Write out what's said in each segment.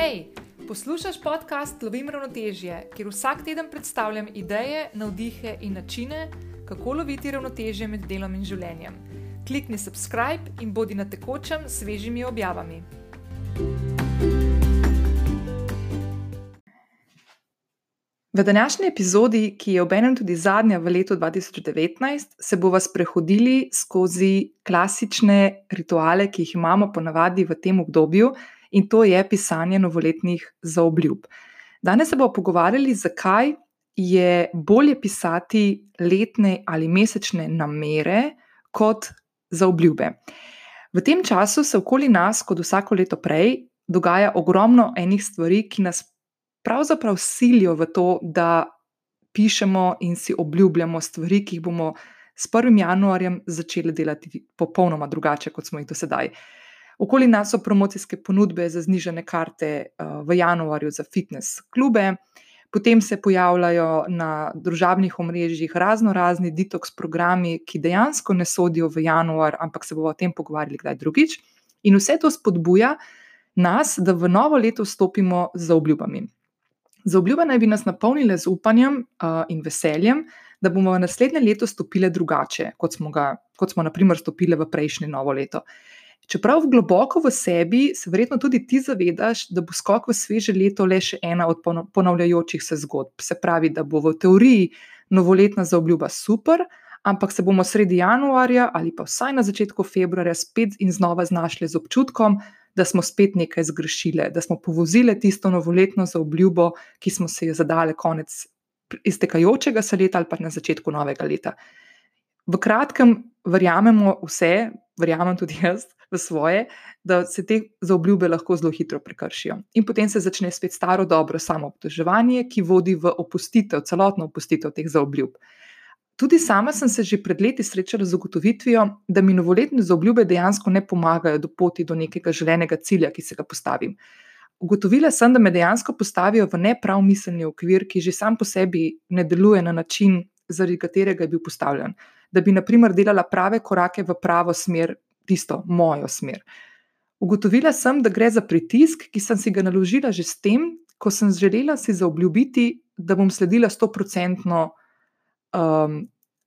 Hej, poslušaj podcast Lovim ravnotežje, kjer vsak teden predstavljam ideje, navdihe in načine, kako loviti ravnotežje med delom in življenjem. Klikni subscribe in bodi na tekočem s svežimi objavami. V današnji epizodi, ki je obenem tudi zadnja v letu 2019, se bomo sprehodili skozi klasične rituale, ki jih imamo ponavadi v tem obdobju, in to je pisanje novoletnih zaobljub. Danes se bomo pogovarjali, zakaj je bolje pisati letne ali mesečne namere kot zaobljube. V tem času se okoli nas, kot vsako leto prej, dogaja ogromno enih stvari, ki nas pravzaprav silijo v to, da pišemo in si obljubljamo stvari, ki jih bomo s 1. januarjem začeli delati popolnoma drugače, kot smo jih do sedaj. Okoli nas so promocijske ponudbe za znižene karte uh, v januarju za fitness klube, potem se pojavljajo na družabnih omrežjih razno razni detox programi, ki dejansko ne sodijo v januar, ampak se bomo o tem pogovarjali kdaj drugič. In vse to spodbuja nas, da v novo leto vstopimo z obljubami. Za obljube naj bi nas napolnile z upanjem uh, in veseljem, da bomo v naslednje leto stopile drugače, kot smo, ga, kot smo naprimer stopile v prejšnje novo leto. Čeprav globoko v sebi se verjetno tudi ti zavedaš, da bo skok v sveže leto le še ena od ponavljajočih se zgodb. Se pravi, da bo v teoriji novoletna zaobljuba super, ampak se bomo sredi januarja ali pa vsaj na začetku februarja spet in znova znašli z občutkom, da smo spet nekaj zgrešili, da smo povozili tisto novoletno zaobljubo, ki smo se jo zadali konec iztekajočega se leta ali pa na začetku novega leta. V kratkem, verjamemo vse, verjamem tudi jaz, v svoje, da se te zaobljube lahko zelo hitro prekršijo. In potem se začne spet staro dobro samo obtoževanje, ki vodi v opustitev, celotno opustitev teh zaobljub. Tudi sama sem se že pred leti srečala z ugotovitvijo, da mi novoletne zaobljube dejansko ne pomagajo do poti do nekega želenega cilja, ki se ga postavim. Ugotovila sem, da me dejansko postavijo v neprav miselni okvir, ki že sam po sebi ne deluje na način, zaradi katerega je bil postavljen. Da bi, na primer, delala prave korake v pravo smer, tisto mojo smer. Ugotovila sem, da gre za pritisk, ki sem si ga naložila že s tem, ko sem želela si zaobljubiti, da bom sledila 100-odstotno um,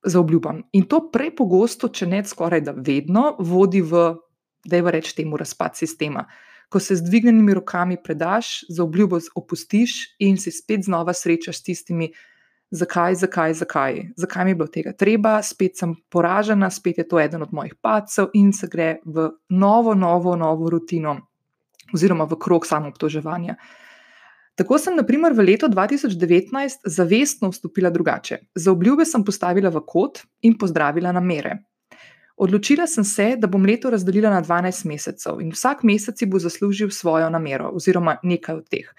zaobljubam. In to prepogosto, če ne skoraj da vedno, vodi v, da je reč temu, razpad sistema. Ko se z dvignjenimi rokami predaš, zaobljubo opustiš in se spet znova srečaš s tistimi zakaj, zakaj, zakaj, zakaj mi je bilo tega treba, spet sem poražena, spet je to eden od mojih pacov in se gre v novo, novo, novo rutino, oziroma v krog samoobtoževanja. Tako sem, na primer, v letu 2019 zavestno vstopila drugače. Za obljube sem postavila v kot in pozdravila namere. Odločila sem se, da bom leto razdelila na 12 mesecev in vsak mesec bo zaslužil svojo namero, oziroma nekaj od teh.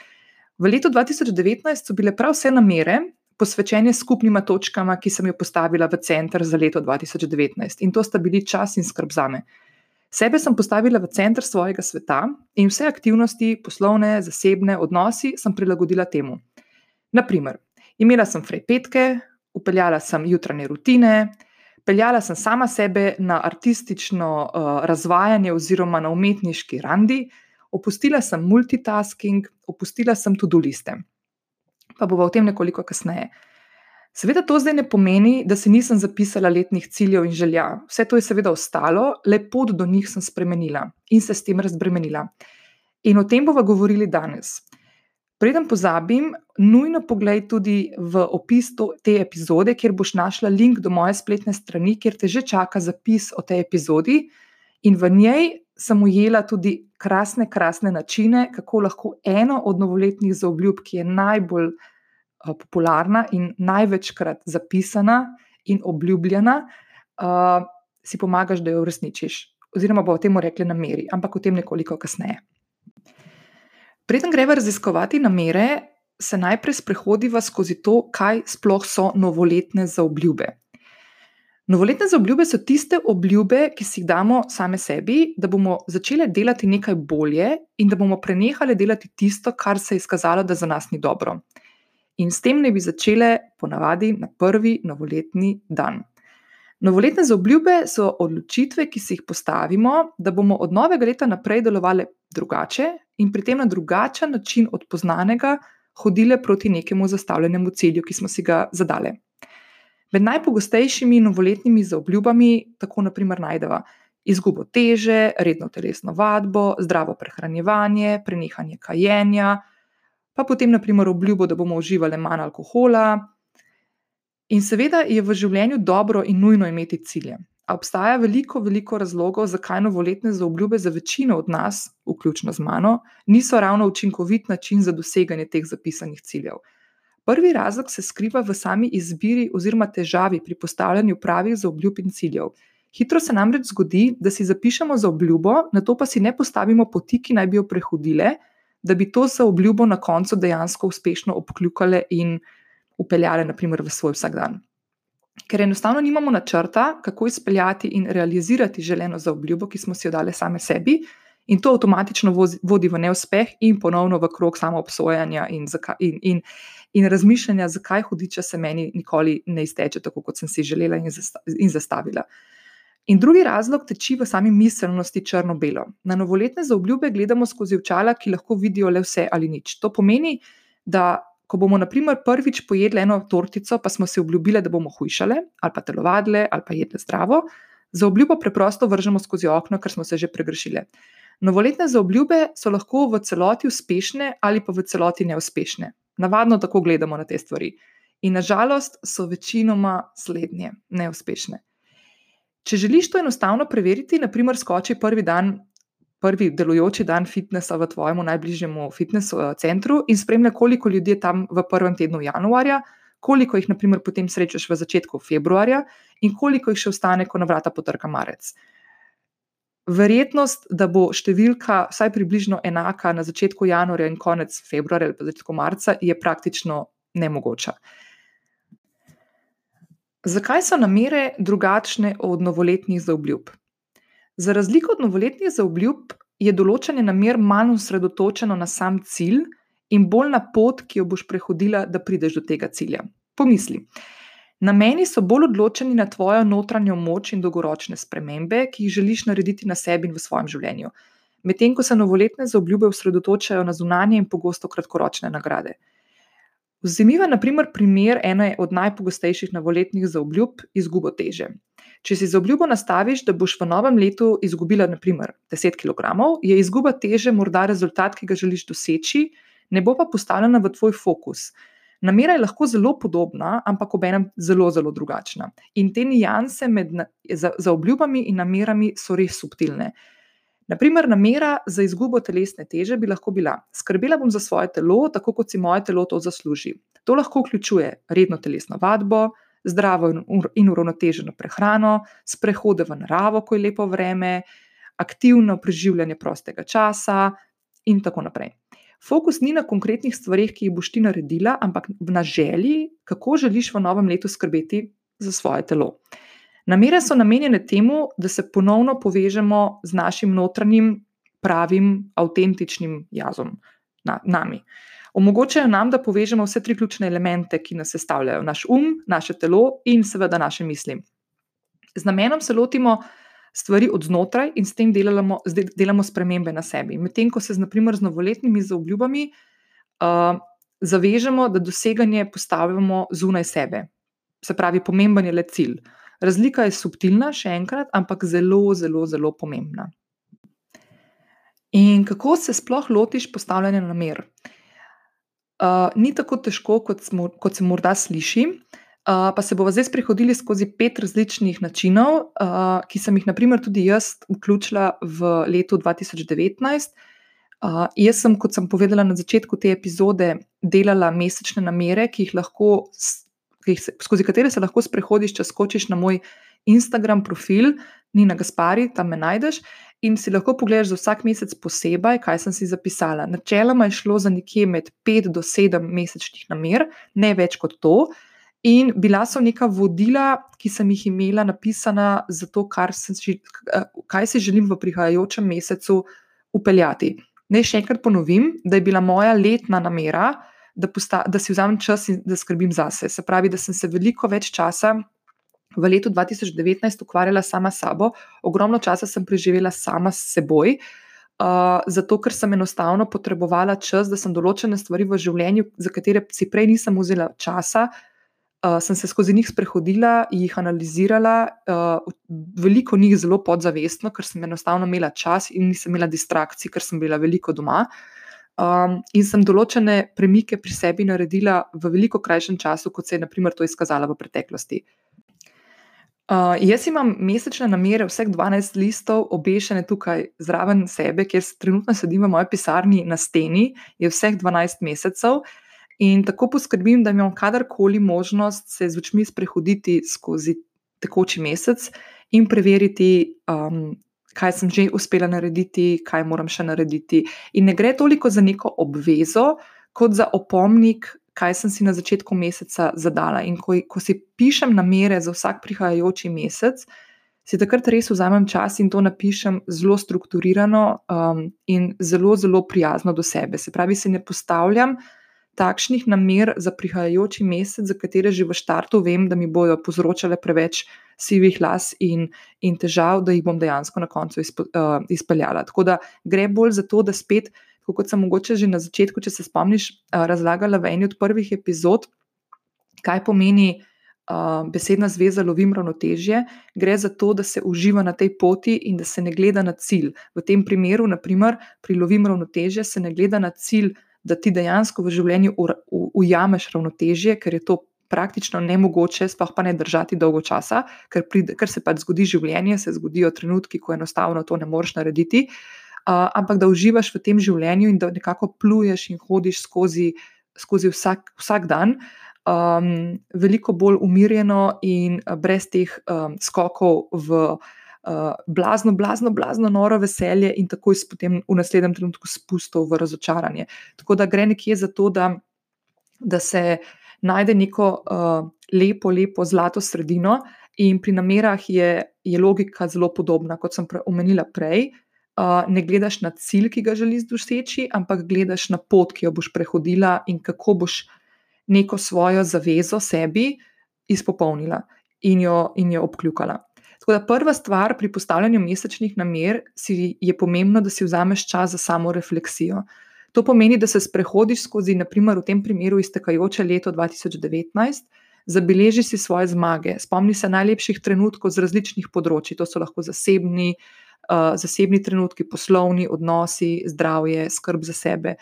V letu 2019 so bile prav vse namere, posvečene skupnima točkama, ki sem jo postavila v center za leto 2019. In to sta bili čas in skrb za me. Sebe sem postavila v center svojega sveta in vse aktivnosti, poslovne, zasebne, odnosi sem prilagodila temu. Naprimer, imela sem frej petke, upeljala sem jutranje rutine, peljala sem sama sebe na artistično uh, razvajanje oziroma na umetniški randi, opustila sem multitasking, opustila sem tudi liste pa bomo o tem nekoliko kasneje. Seveda to zdaj ne pomeni, da si nisem zapisala letnih ciljev in želja. Vse to je seveda ostalo, le pot do njih sem spremenila in se s tem razbremenila. In o tem bomo govorili danes. Preden pozabim, nujno poglej tudi v opis to, te epizode, kjer boš našla link do moje spletne strani, kjer te že čaka zapis o tej epizodi, in v njej sem ujela tudi krasne, krasne načine, kako lahko eno od novoletnih zaobljub, ki je najbolj uh, popularna in največkrat zapisana in obljubljena, uh, si pomagaš, da jo uresničiš. Oziroma, bo o tem rekli nameri, ampak o tem nekoliko kasneje. Preden greva raziskovati namere, se najprej sprehodiva skozi to, kaj sploh so novoletne zaobljube. Novoletne zaobljube so tiste obljube, ki si jih damo same sebi, da bomo začeli delati nekaj bolje in da bomo prenehali delati tisto, kar se je izkazalo, da za nas ni dobro. In s tem ne bi začele ponavadi na prvi novoletni dan. Novoletne zaobljube so odločitve, ki si jih postavimo, da bomo od novega leta naprej delovali drugače in pri tem na drugačen način od poznanega hodile proti nekemu zastavljenemu cilju, ki smo si ga zadali. Med najpogostejšimi novoletnimi zaobljubami tako naprimer najdemo izgubo teže, redno telesno vadbo, zdravo prehranjevanje, prenehanje kajenja, pa potem naprimer obljubo, da bomo uživali manj alkohola. In seveda je v življenju dobro in nujno imeti cilje. A obstaja veliko, veliko razlogov, zakaj novoletne zaobljube za večino od nas, vključno z mano, niso ravno učinkovit način za doseganje teh zapisanih ciljev. Prvi razlog se skriva v sami izbiri oziroma težavi pri postavljanju pravih zaobljub in ciljev. Hitro se namreč zgodi, da si zapišemo zaobljubo, na to pa si ne postavimo poti, ki naj bi jo prehodile, da bi to zaobljubo na koncu dejansko uspešno obkljukale in upeljale, naprimer, v svoj vsakdan ker enostavno nimamo načrta, kako izpeljati in realizirati želeno zaobljubo, ki smo si jo dali sami sebi, in to avtomatično vodi v neuspeh in ponovno v krog samoobsojanja in, in, in, in razmišljanja, zakaj hudiča se meni nikoli ne izteče tako, kot sem si želela in, zasta, in zastavila. In drugi razlog teči v sami miselnosti črno-belo. Na novoletne zaobljube gledamo skozi očala, ki lahko vidijo le vse ali nič. To pomeni, da ko bomo, na primer, prvič pojedli eno tortico, pa smo si obljubili, da bomo hujšale, ali pa telovadile, ali pa jedle zdravo, za obljubo preprosto vržemo skozi okno, ker smo se že pregrešili. Novoletne zaobljube so lahko v celoti uspešne ali pa v celoti neuspešne. Navadno tako gledamo na te stvari. In nažalost so večinoma slednje, neuspešne. Če želiš to enostavno preveriti, naprimer, skoči prvi dan prvi delujoči dan fitnesa v tvojem najbližjem fitness eh, centru in spremlja, koliko ljudi je tam v prvem tednu januarja, koliko jih, naprimer, potem srečaš v začetku februarja in koliko jih še ostane, ko na vrata potrka marec. Verjetnost, da bo številka vsaj približno enaka na začetku januarja in konec februarja ali pa začetku marca, je praktično nemogoča. Zakaj so namere drugačne od novoletnih zaobljub? Za razliko od novoletnih zaobljub je določanje namer manj osredotočeno na sam cilj in bolj na pot, ki jo boš prehodila, da prideš do tega cilja. Pomisli. Nameni so bolj odločeni na tvojo notranjo moč in dolgoročne spremembe, ki jih želiš narediti na sebi in v svojem življenju. Medtem ko se novoletne zaobljube osredotočajo na zunanje in pogosto kratkoročne nagrade. Vzemiva, na primer, primer ene od najpogostejših novoletnih zaobljub: izgubo teže. Če si za obljubo nastaviš, da boš v novem letu izgubila, naprimer, 10 kg, je izguba teže morda rezultat, ki ga želiš doseči, ne bo pa postavljena v tvoj fokus. Namera je lahko zelo podobna, ampak obenem zelo, zelo drugačna. In te nijanse med za, za obljubami in namerami so res subtilne. Naprimer, namera za izgubo telesne teže bi lahko bila: skrbela bom za svoje telo, tako kot si moje telo to zasluži. To lahko vključuje redno telesno vadbo, zdravo in uravnoteženo prehrano, sprehode v naravo, ko je lepo vreme, aktivno preživljanje prostega časa in tako naprej. Fokus ni na konkretnih stvarih, ki jih boš ti naredila, ampak na želji, kako želiš v novem letu skrbeti za svoje telo. Namere so namenjene temu, da se ponovno povežemo z našim notranjim, pravim, avtentičnim jazom, na, nami. Omogočajo nam, da povežemo vse tri ključne elemente, ki nas sestavljajo: naš um, naše telo in seveda naše misli. Z namenom se lotimo stvari od znotraj in s tem delamo, delamo spremembe na sebi. Medtem ko se z, naprimer, z novoletnimi zaobljubami uh, zavežemo, da doseganje postavljamo zunaj sebe. Se pravi, pomemben je le cilj. Razlika je subtilna, še enkrat, ampak zelo, zelo, zelo pomembna. In kako se sploh lotiš postavljanja namer? Uh, ni tako težko, kot, smo, kot se morda sliši. Uh, pa se bomo zdaj sprehodili skozi pet različnih načinov, uh, ki sem jih, naprimer, tudi jaz vključila v letu 2019. Uh, jaz sem, kot sem povedala na začetku te epizode, delala mesečne namere, ki jih lahko skozi katere se lahko sprehodiš, če skočiš na moj Instagram profil, Nina Gaspari, tam me najdeš in si lahko pogledaš za vsak mesec posebej, kaj sem si zapisala. Načeloma je šlo za nekje med 5 do 7 mesečnih namer, ne več kot to. In bila so neka vodila, ki sem jih imela napisana za to, si, kaj si želim v prihajajočem mesecu upeljati. Naj še enkrat ponovim, da je bila moja letna namera, da, posta, da si vzamem čas in da skrbim zase. Se pravi, da sem se veliko več časa v letu 2019 ukvarjala sama s sabo, ogromno časa sem preživela sama s seboj. Uh, zato, ker sem enostavno potrebovala čas, da sem določene stvari v življenju, za katere si prej nisem vzela časa, uh, sem se skozi njih sprehodila, jih analizirala, uh, veliko njih zelo podzavestno, ker sem enostavno imela čas in nisem imela distrakcij, ker sem bila veliko doma. Um, in sem določene premike pri sebi naredila v veliko krajšem času, kot se je, naprimer, to izkazalo v preteklosti. Uh, jaz imam mesečne namere, vseh 12 listov, obešene tukaj zraven sebe, kjer trenutno sedim v moji pisarni na steni, je vseh 12 mesecev. In tako poskrbim, da imam kadarkoli možnost se z očmi sprehoditi skozi tekoči mesec in preveriti, um, kaj sem že uspela narediti, kaj moram še narediti. In ne gre toliko za neko obvezo, kot za opomnik, kaj sem si na začetku meseca zadala. In ko, ko si pišem namere za vsak prihajajoči mesec, si takrat res vzamem čas in to napišem zelo strukturirano um, in zelo, zelo prijazno do sebe. Se pravi, si ne postavljam takšnih namer za prihajajoči mesec, za katere že v štartu vem, da mi bodo povzročale preveč sivih las in, in težav, da jih bom dejansko na koncu izpo, uh, izpeljala. Tako da gre bolj za to, da spet kot sem mogoče že na začetku, če se spomniš, razlagala v eni od prvih epizod, kaj pomeni uh, besedna zveza lovim ravnotežje. Gre za to, da se uživa na tej poti in da se ne gleda na cilj. V tem primeru, naprimer, pri lovim ravnotežje, se ne gleda na cilj, da ti dejansko v življenju ujameš ravnotežje, ker je to. Praktično nemogoče, sploh pa ne držati dolgo časa, ker, pride, ker se pač zgodi življenje, se zgodijo trenutki, ko enostavno to ne moreš narediti. Uh, ampak da uživaš v tem življenju in da nekako pluješ in hodiš skozi, skozi vsak, vsak dan, um, veliko bolj umirjeno in brez teh um, skokov v. Uh, blazno, blazno, blazno, noro veselje, in tako je potem v naslednjem trenutku spustil v razočaranje. Tako da gre nekje za to, da, da se najde neko uh, lepo, lepo zlato sredino, in pri namerah je, je logika zelo podobna, kot sem pre, omenila prej uh, ne gledaš na cilj, ki ga želiš doseči, ampak gledaš na pot, ki jo boš prehodila in kako boš neko svojo zavezo sebi izpopolnila in jo, in jo obkljukala. Tako da prva stvar pri postavljanju mesečnih namer si je pomembno, da si vzameš čas za samo refleksijo. To pomeni, da se sprehodiš skozi, naprimer, v tem primeru iztekajoče leto 2019. Zabeleži si svoje zmage, spomni se najlepših trenutkov z različnih področji, to so lahko zasebni, uh, zasebni trenutki, poslovni odnosi, zdravje, skrb za sebe.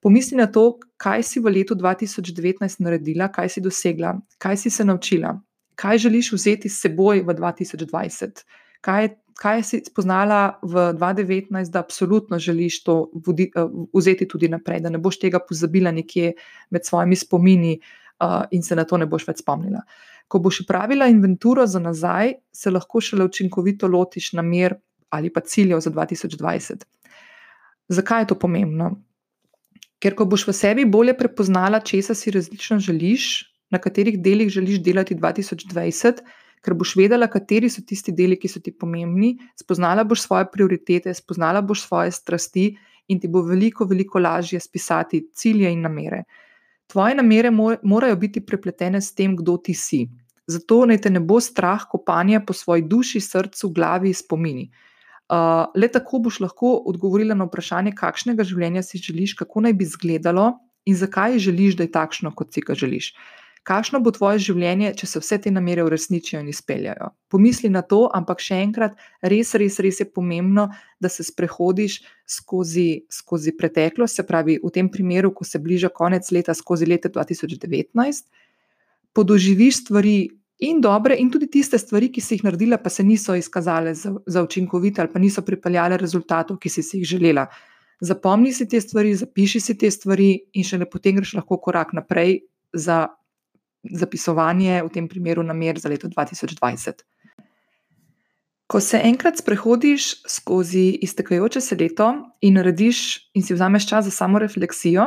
Pomisli na to, kaj si v letu 2019 naredila, kaj si dosegla, kaj si se naučila, kaj želiš vzeti s seboj v 2020, kaj, kaj si spoznala v 2019, da absolutno želiš to vodi, uh, vzeti tudi naprej, da ne boš tega pozabila nekje med svojimi spomini uh, in se na to ne boš več spomnila. Ko boš pravila inventuro za nazaj, se lahko šele učinkovito lotiš namer ali pa ciljev za 2020. Zakaj je to pomembno? Ker ko boš v sebi bolje prepoznala, česa si resnično želiš, na katerih delih želiš delati 2020, ker boš vedela, kateri so tisti deli, ki so ti pomembni, spoznala boš svoje prioritete, spoznala boš svoje strasti in ti bo veliko, veliko lažje spisati cilje in namere. Tvoje namere morajo biti prepletene s tem, kdo ti si. Zato naj te ne bo strah kopanja po svoji duši, srcu, glavi, spomini. Uh, le tako boš lahko odgovorila na vprašanje, kakšnega življenja si želiš, kako naj bi izgledalo in zakaj želiš, da je takšno, kot si ga želiš. Kakšno bo tvoje življenje, če se vse te namere uresničijo in izpeljajo? Pomisli na to, ampak še enkrat, res, res, res je pomembno, da se sprehodiš skozi, skozi preteklost, se pravi, v tem primeru, ko se bliža konec leta, skozi leto 2019, podoživiš stvari in dobre, in tudi tiste stvari, ki si jih naredila, pa se niso izkazale za, za učinkovite ali pa niso pripeljale rezultatov, ki si jih želela. Zapomni si te stvari, zapiši si te stvari, in šele potem greš lahko korak naprej za zapisovanje, v tem primeru, namer za leto 2020. Ko se enkrat sprehodiš skozi iztekajoče se leto in narediš in si vzameš čas za samo refleksijo,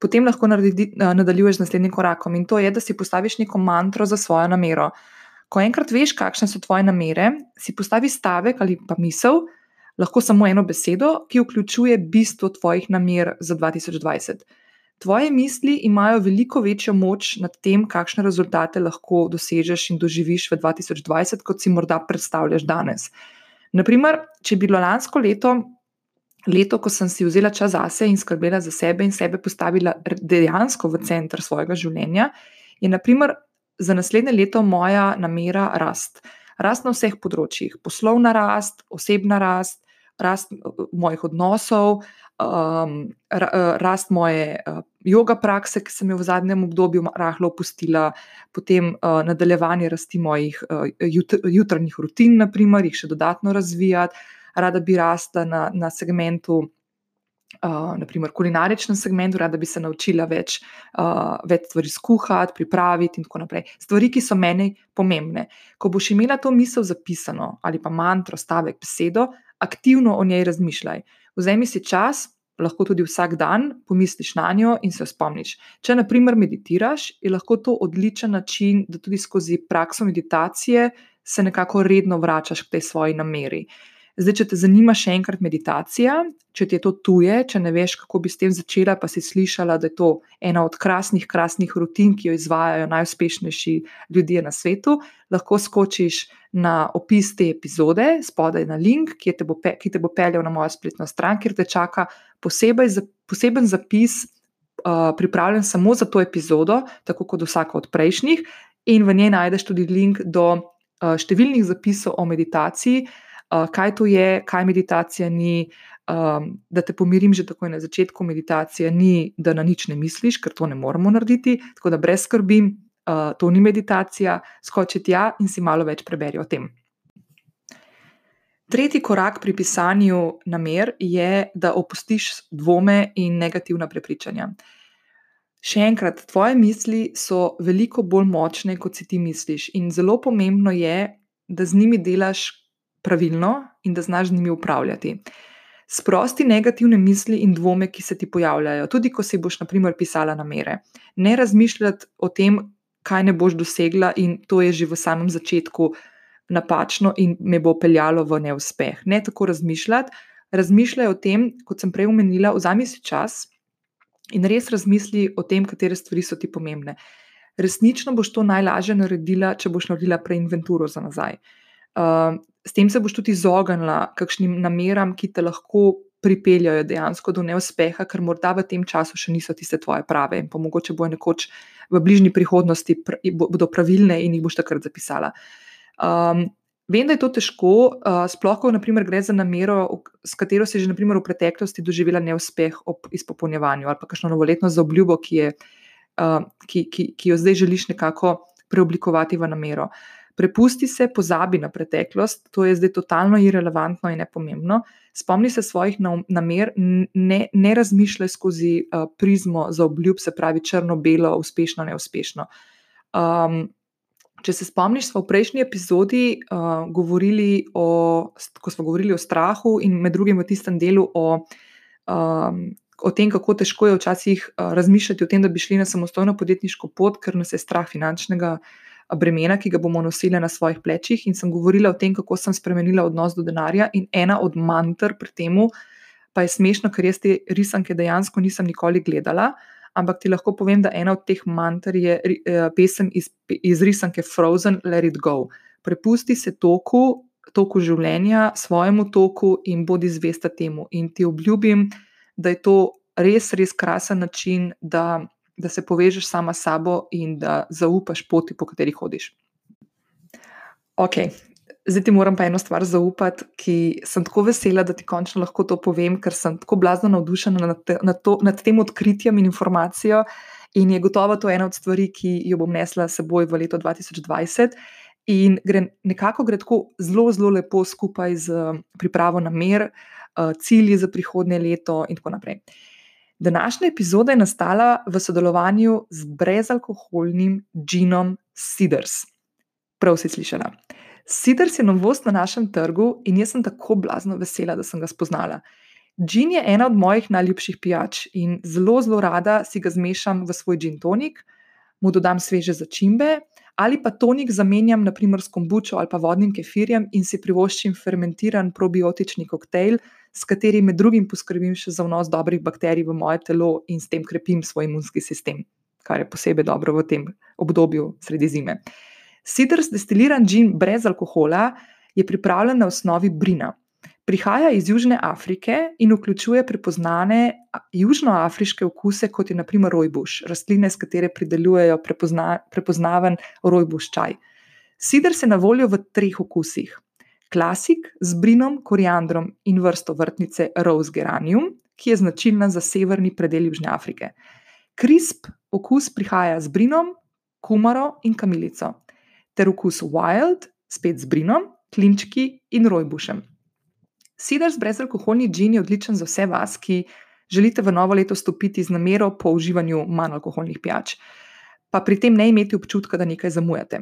potem lahko naredi, nadaljuješ z naslednjim korakom in to je, da si postaviš neko mantro za svojo namero. Ko enkrat veš, kakšne so tvoje namere, si postavi stavek ali pa misel, lahko samo eno besedo, ki vključuje bistvo tvojih namer za 2020. Tvoje misli imajo veliko večjo moč nad tem, kakšne rezultate lahko dosežeš in doživiš v 2020, kot si morda predstavljaš danes. Naprimer, če bi bilo lansko leto, leto, ko sem si vzela čas zase in skrbela za sebe in sebe postavila dejansko v center svojega življenja, je naprimer za naslednje leto moja namera rast. Rast na vseh področjih, poslovna rast, osebna rast, rast mojih odnosov, um, rast moje uh, yoga prakse, ki sem jo v zadnjem obdobju rahlo opustila, potem uh, nadaljevanje rasti mojih uh, jut jutranjih rutin, naprimer, jih še dodatno razvijati, rada bi rasla na, na segmentu. Uh, naprimer, kulinaričnem segmentu, rada bi se naučila več, uh, več stvari skuhati, pripraviti, in tako naprej. Stvari, ki so meni pomembne. Ko boš imela to misel zapisano ali pa mantro, stavek, besedo, aktivno o njej razmišljaj. Vzemi si čas, lahko tudi vsak dan, pomisliš na njo in se spomniš. Če, na primer, meditiraš, je lahko to odličen način, da tudi skozi prakso meditacije se nekako redno vračaš k tej svoji nameri. Zdaj, če te zanima še enkrat meditacija, če ti je to tuje, če ne veš, kako bi s tem začela, pa si slišala, da je to ena od krasnih, krasnih rutin, ki jo izvajajo najuspešnejši ljudje na svetu, lahko skočiš na opis te epizode, spodaj na link, ki te bo, ki te bo peljal na mojo spletno stran, kjer te čaka posebej, poseben zapis, uh, pripravljen samo za to epizodo, tako kot vsaka od prejšnjih, in v njej najdeš tudi link do uh, številnih zapisov o meditaciji kaj to je, kaj meditacija ni. Um, da te pomirim že takoj na začetku, meditacija ni, da na nič ne misliš, ker to ne moremo narediti, tako da brez skrbi, uh, to ni meditacija, skoči tja in si malo več preberi o tem. Tretji korak pri pisanju namer je, da opustiš dvome in negativna prepričanja. Še enkrat, tvoje misli so veliko bolj močne, kot si ti misliš, in zelo pomembno je, da z njimi delaš pravilno in da znaš z njimi upravljati. Sprosti negativne misli in dvome, ki se ti pojavljajo, tudi ko si boš, na primer, pisala namere. Ne razmišljati o tem, kaj ne boš dosegla, in to je že v samem začetku napačno in me bo peljalo v neuspeh. Ne tako razmišljati, razmišljaj o tem, kot sem prej omenila, vzami si čas in res razmisli o tem, katere stvari so ti pomembne. Resnično boš to najlažje naredila, če boš naredila preinventuro za nazaj. Uh, s tem se boš tudi izognila kakšnim nameram, ki te lahko pripeljajo dejansko do neuspeha, ker morda v tem času še niso tiste tvoje prave in pa mogoče bojo nekoč v bližnji prihodnosti pr bodo pravilne in jih boš takrat zapisala. Um, vem, da je to težko, uh, sploh ko naprimer, gre za namero, s katero si že naprimer, v preteklosti doživela neuspeh ob izpopolnjevanju ali pa kakšno novoletno zaobljubo, ki, je, uh, ki, ki, ki jo zdaj želiš nekako preoblikovati v namero. Uh, Prepusti se, pozabi na preteklost, to je zdaj totalno irrelevantno in nepomembno. Spomni se svojih namer, ne, ne razmišljaj skozi uh, prizmo za obljub, se pravi črno-belo, uspešno, neuspešno. Um, če se spomniš, smo v prejšnji epizodi uh, govorili o, ko smo govorili o strahu in med drugim v tistem delu o. Um, O tem, kako težko je včasih uh, razmišljati o tem, da bi šli na samostojno podjetniško pot, ker nas je strah finančnega uh, bremena, ki ga bomo nosili na svojih plečih. In sem govorila o tem, kako sem spremenila odnos do denarja. In ena od mantr pri tem, pa je smešno, ker jaz te risanke dejansko nisem nikoli gledala. Ampak ti lahko povem, da ena od teh mantr je eh, pesem iz, iz risanke Frozen, Let It Go. Prepusti se toku, toku življenja, svojemu toku in bodi zvesta temu. In ti obljubim, da je to res, res krasen način, da da se povežeš sama s sabo in da zaupaš poti, po kateri hodiš. Ok, zdaj ti moram pa eno stvar zaupati, ki sem tako vesela, da ti končno lahko to povem, ker sem tako blazno navdušena nad, te, nad, to, nad tem odkritjem in informacijo. In je gotovo to ena od stvari, ki jo bom nesla seboj v leto 2020. In gre, nekako gre tako zelo, zelo lepo skupaj z pripravo na mer, eh, cilji za prihodnje leto in tako naprej. Današnja epizoda je nastala v sodelovanju z brezalkoholnim džinom Siders. Prav si slišala. Siders je novost na našem trgu in jaz sem tako blazno vesela, da sem ga spoznala. Džin je ena od mojih najljubših pijač in zelo, zelo rada si ga zmešam v svoj džin tonik, mu dodam sveže začimbe Ali pa tonik zamenjam naprimer s kombučo ali pa vodnim kefirjem in si privoščim fermentiran probiotični koktejl, s katerim med drugim poskrbim še za vnos dobrih bakterij v moje telo in s tem krepim svoj imunski sistem, kar je posebej dobro v tem obdobju sredi zime. Sidr, destiliran gin brez alkohola, je pripravljen na osnovi brina. Prihaja iz Južne Afrike in vključuje prepoznane južnoafriške okuse, kot je naprimer rojbuš, rastline, s katere pridelujejo prepozna, prepoznaven rojbuš čaj. Sider se na voljo v treh okusih: klasik z brinom, koriandrom in vrsto vrtnice Rose Geranium, ki je značilna za severni predel Južne Afrike. Crisp okus prihaja z brinom, kumaro in kamilico, ter okus wild, spet z brinom, klinčki in rojbušem. Siders brezalkoholni gin je odličen za vse vas, ki želite v novo leto stopiti z namero po uživanju manj alkoholnih pijač, pa pri tem ne imeti občutka, da nekaj zamujate.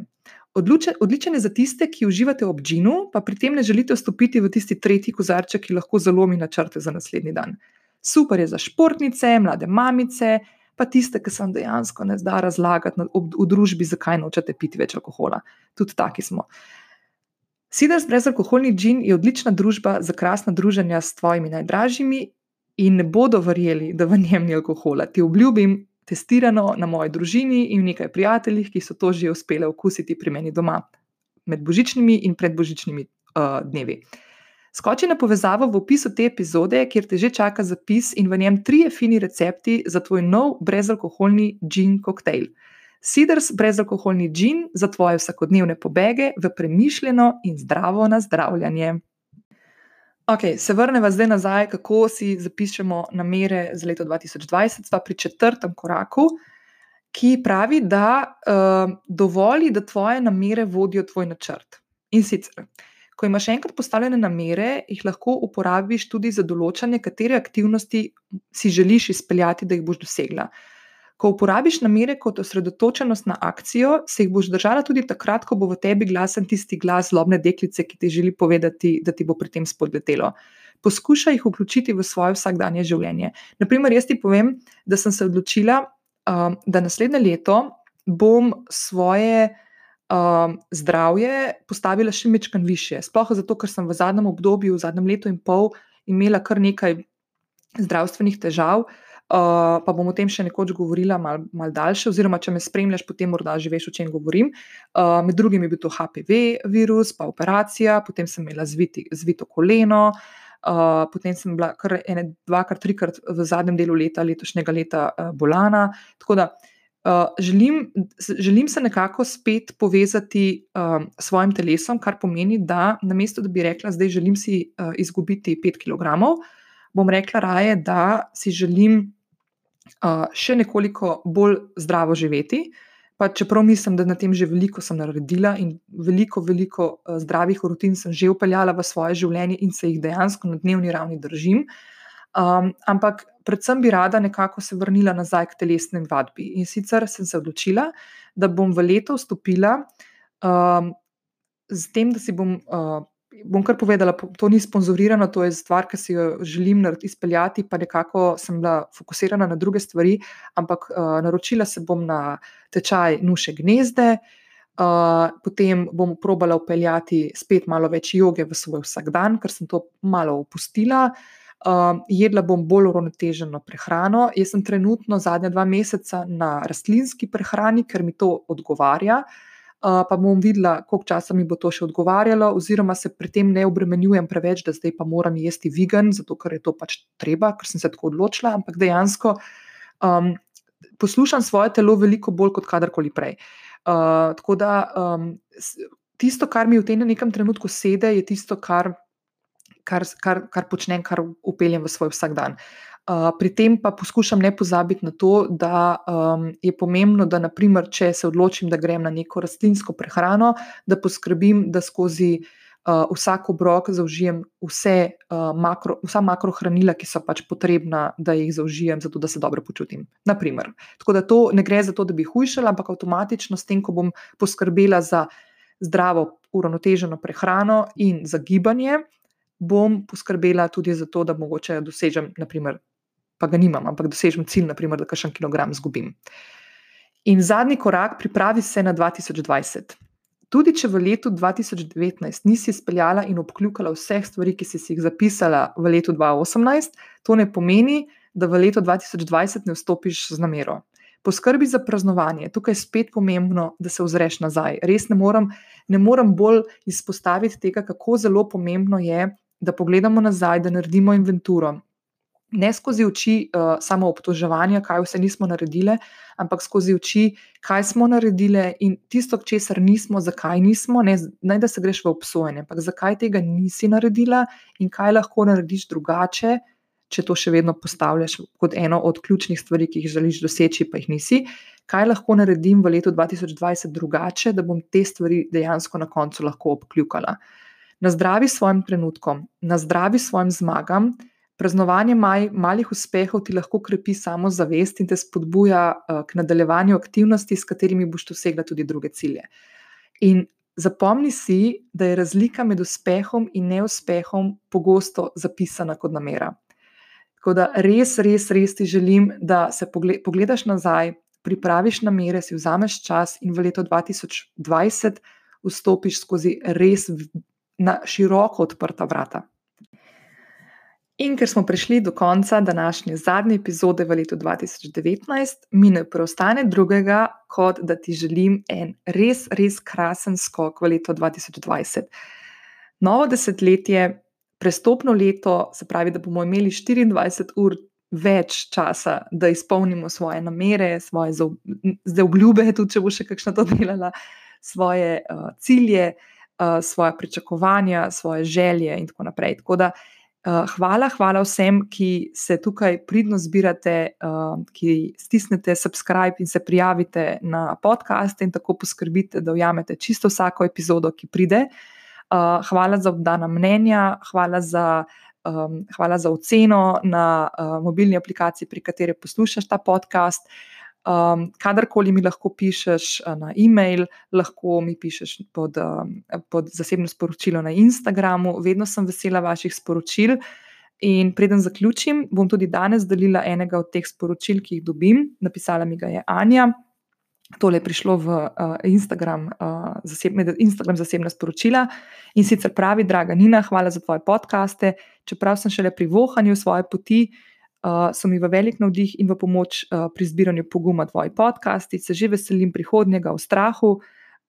Odličen je za tiste, ki uživate ob ginu, pa pri tem ne želite vstopiti v tisti tretji kozarček, ki lahko zalomi načrte za naslednji dan. Super je za športnice, mlade mamice, pa tiste, ki se vam dejansko ne zda razlagati v družbi, zakaj nočete piti več alkohola. Tudi taki smo. Siders brezalkoholni gin je odlična družba za krasna druženja s tvojimi najdražjimi in ne bodo verjeli, da v njem ni alkohola. Ti obljubim, testirano na moji družini in nekaj prijateljih, ki so to že uspeli okusiti pri meni doma med božičnimi in predbožičnimi uh, dnevi. Skoči na povezavo v opisu te epizode, kjer te že čaka zapis in v njem trije fini recepti za tvoj nov brezalkoholni gin koktejl. Siders brezalkoholni gin za tvoje vsakodnevne pobege v premišljeno in zdravo nazdravljanje. Ok, se vrnemo zdaj nazaj, kako si zapišemo namere za leto 2020, pa pri četrtem koraku, ki pravi, da uh, dovoli, da tvoje namere vodijo tvoj načrt. In sicer, ko imaš enkrat postavljene namere, jih lahko uporabiš tudi za določanje, katere aktivnosti si želiš izpeljati, da jih boš dosegla. Ko uporabiš namere kot osredotočenost na akcijo, se jih boš držala tudi takrat, ko bo v tebi glasen tisti glas zlobne deklice, ki ti želi povedati, da ti bo pri tem spodletelo. Poskušaj jih vključiti v svoje vsakdanje življenje. Naprimer, jaz ti povem, da sem se odločila, um, da naslednje leto bom svoje um, zdravje postavila še mečkan više. Sploh zato, ker sem v zadnjem obdobju, v zadnjem letu in pol, imela kar nekaj zdravstvenih težav. Uh, pa bom o tem še nekoč govorila, malo mal daljše, oziroma če me spremljaš, potem morda že veš, o čem govorim. Uh, med drugim je bil to HPV virus, pa operacija, potem sem imela zviti, zvito koleno, uh, potem sem bila kar ene, dvakrat, trikrat v zadnjem delu leta, letošnjega leta, uh, bolana. Tako da uh, želim, želim se nekako spet povezati uh, s svojim telesom, kar pomeni, da namesto da bi rekla, zdaj želim si uh, izgubiti 5 kg. Bom rekla raje, da si želim uh, še nekoliko bolj zdravo živeti. Pa čeprav mislim, da na tem že veliko sem naredila in veliko, veliko uh, zdravih rutin sem že upeljala v svoje življenje in se jih dejansko na dnevni ravni držim. Um, ampak predvsem bi rada nekako se vrnila nazaj k telesni vadbi. In sicer sem se odločila, da bom v leto vstopila um, z tem, da si bom uh, bom kar povedala, to ni sponzorirano, to je stvar, ki si jo želim izpeljati, pa nekako sem bila fokusirana na druge stvari, ampak uh, naročila se bom na tečaj nuše gnezde. Uh, potem bom probala upeljati spet malo več joge v svoj vsakdan, ker sem to malo opustila. Uh, jedla bom bolj uravnoteženo prehrano. Jaz sem trenutno zadnja dva meseca na rastlinski prehrani, ker mi to odgovarja. Uh, pa bom videla, koliko časa mi bo to še odgovarjalo, oziroma se pri tem ne obremenjujem preveč, da zdaj pa moram jesti vegan, zato ker je to pač treba, ker sem se tako odločila, ampak dejansko um, poslušam svoje telo veliko bolj kot kadarkoli prej. Uh, tako da um, tisto, kar mi v tem nekem trenutku sede, je tisto, kar, kar, kar, kar počnem, kar upeljem v svoj vsakdan. Uh, pri tem pa poskušam ne pozabiti na to, da um, je pomembno, da naprimer, če se odločim, da grem na neko rastlinsko prehrano, da poskrbim, da skozi uh, vsak obrok zaužijem vse, uh, makro, vsa makrohranila, ki so pač potrebna, da jih zaužijem, zato da se dobro počutim. Naprimer. Tako da to ne gre za to, da bi hujšala, ampak avtomatično s tem, ko bom poskrbela za zdravo, uravnoteženo prehrano in za gibanje. Bom poskrbela tudi za to, da mogoče dosežem, naprimer, pa ga nimam, ampak dosežem cilj, naprimer, da kakšen kilogram izgubim. In zadnji korak, pripravi se na 2020. Tudi če v letu 2019 nisi izpeljala in obkljukala vseh stvari, ki si jih zapisala v letu 2018, to ne pomeni, da v letu 2020 ne vstopiš z namero. Poskrbi za praznovanje. Tukaj je spet pomembno, da se ozreš nazaj. Res ne morem, ne morem bolj izpostaviti tega, kako zelo pomembno je, da pogledamo nazaj, da naredimo inventuro. Ne skozi oči uh, samo obtoževanja, kaj vse nismo naredili, ampak skozi oči, kaj smo naredili in tisto, česar nismo, zakaj nismo. Ne, ne da se greš v obsojenje, ampak zakaj tega nisi naredila in kaj lahko narediš drugače, če to še vedno postavljaš kot eno od ključnih stvari, ki jih želiš doseči, pa jih nisi. Kaj lahko naredim v letu 2020 drugače, da bom te stvari dejansko na koncu lahko obkljukala na zdravi svojim trenutkom, na zdravi svojim zmagam. Praznovanje maj, malih uspehov ti lahko krepi samozavest in te spodbuja uh, k nadaljevanju aktivnosti, s katerimi boš dosegla tudi druge cilje. In zapomni si, da je razlika med uspehom in neuspehom pogosto zapisana kot namera. Tako da res, res, res ti želim, da se pogledaš nazaj, pripraviš namere, si vzameš čas in v leto 2020 vstopiš skozi res na široko odprta vrata. In ker smo prišli do konca današnje zadnje epizode v letu 2019, mi ne preostane drugega, kot da ti želim en res, res krasen skok v leto 2020. Novo desetletje, prestopno leto, se pravi, da bomo imeli 24 ur več časa, da izpolnimo svoje namere, svoje zaobljube, tudi če bo še kakšna to delala, svoje uh, cilje. Eh, svoje pričakovanja, svoje želje in tako naprej. Tako da, uh, hvala, hvala vsem, ki se tukaj pridno zbirate, uh, ki stisnete subscribe in se prijavite na podcast in tako poskrbite, da ujamete čisto vsako epizodo, ki pride. Uh, hvala za obdana mnenja, hvala za. Um, hvala za oceno na mobilni aplikaciji, pri kateri poslušate ta podcast. Um, kadarkoli mi lahko pišeš uh, na e-mail, lahko mi pišeš pod, um, pod zasebno sporočilo na Instagramu, vedno sem vesela vaših sporočil. In preden zaključim, bom tudi danes delila enega od teh sporočil, ki jih dobim. Napisala mi ga je Anja. Tole je prišlo v uh, Instagram, uh, zasebne, Instagram zasebna sporočila in sicer pravi: Draga Nina, hvala za tvoje podkaste. Čeprav sem šele pri vohanju svoje poti, uh, uh, so mi v velik navdih in v pomoč uh, pri zbiranju poguma tvoji podcasti. Se že veselim prihodnjega v strahu,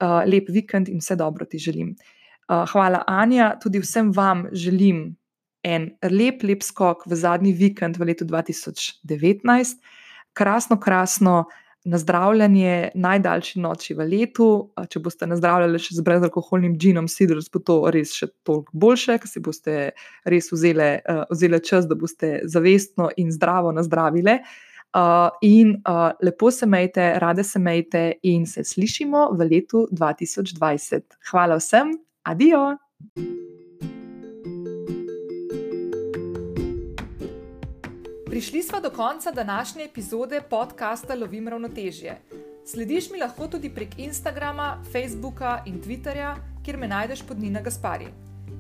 uh, lep vikend in vse dobro ti želim. Uh, hvala, Anja, tudi vsem vam želim en lep, lep skok v zadnji vikend v letu 2019. Krasno, krasno na zdravljenje najdaljši noči v letu. Če boste nazdravljali še z brezalkoholnim džinom, sidrus, bo to res še toliko boljše, ker si boste res vzeli, uh, vzeli čas, da boste zavestno in zdravo nazdravili. Uh, in uh, lepo se majte, rade se majte, in se slišimo v letu 2020. Hvala vsem, adijo! Prišli smo do konca današnje epizode podcasta Lovim ravnotežje. Slediš mi lahko tudi prek Instagrama, Facebooka in Twitterja, kjer me najdeš pod Nina Gaspari.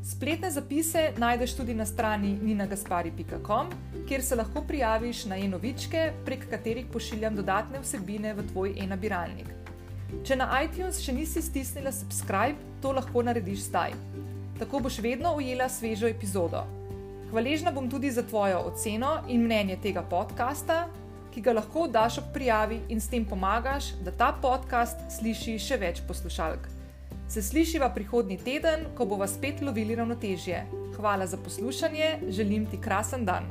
Spletne zapise najdeš tudi na strani ninagaspari.com, kjer se lahko prijaviš na e-novičke, prek katerih pošiljam dodatne vsebine v tvoj e-nabiralnik. Če na iTunes še nisi stisnila subscribe, to lahko narediš zdaj. Tako boš vedno ujela svežo epizodo. Hvaležna bom tudi za tvojo oceno in mnenje tega podcasta, ki ga lahko daš ob prijavi in s tem pomagaš, da ta podcast sliši še več poslušalk. Se slišiva prihodnji teden, ko bova spet lovili ravnotežje. Hvala za poslušanje, želim ti krasen dan.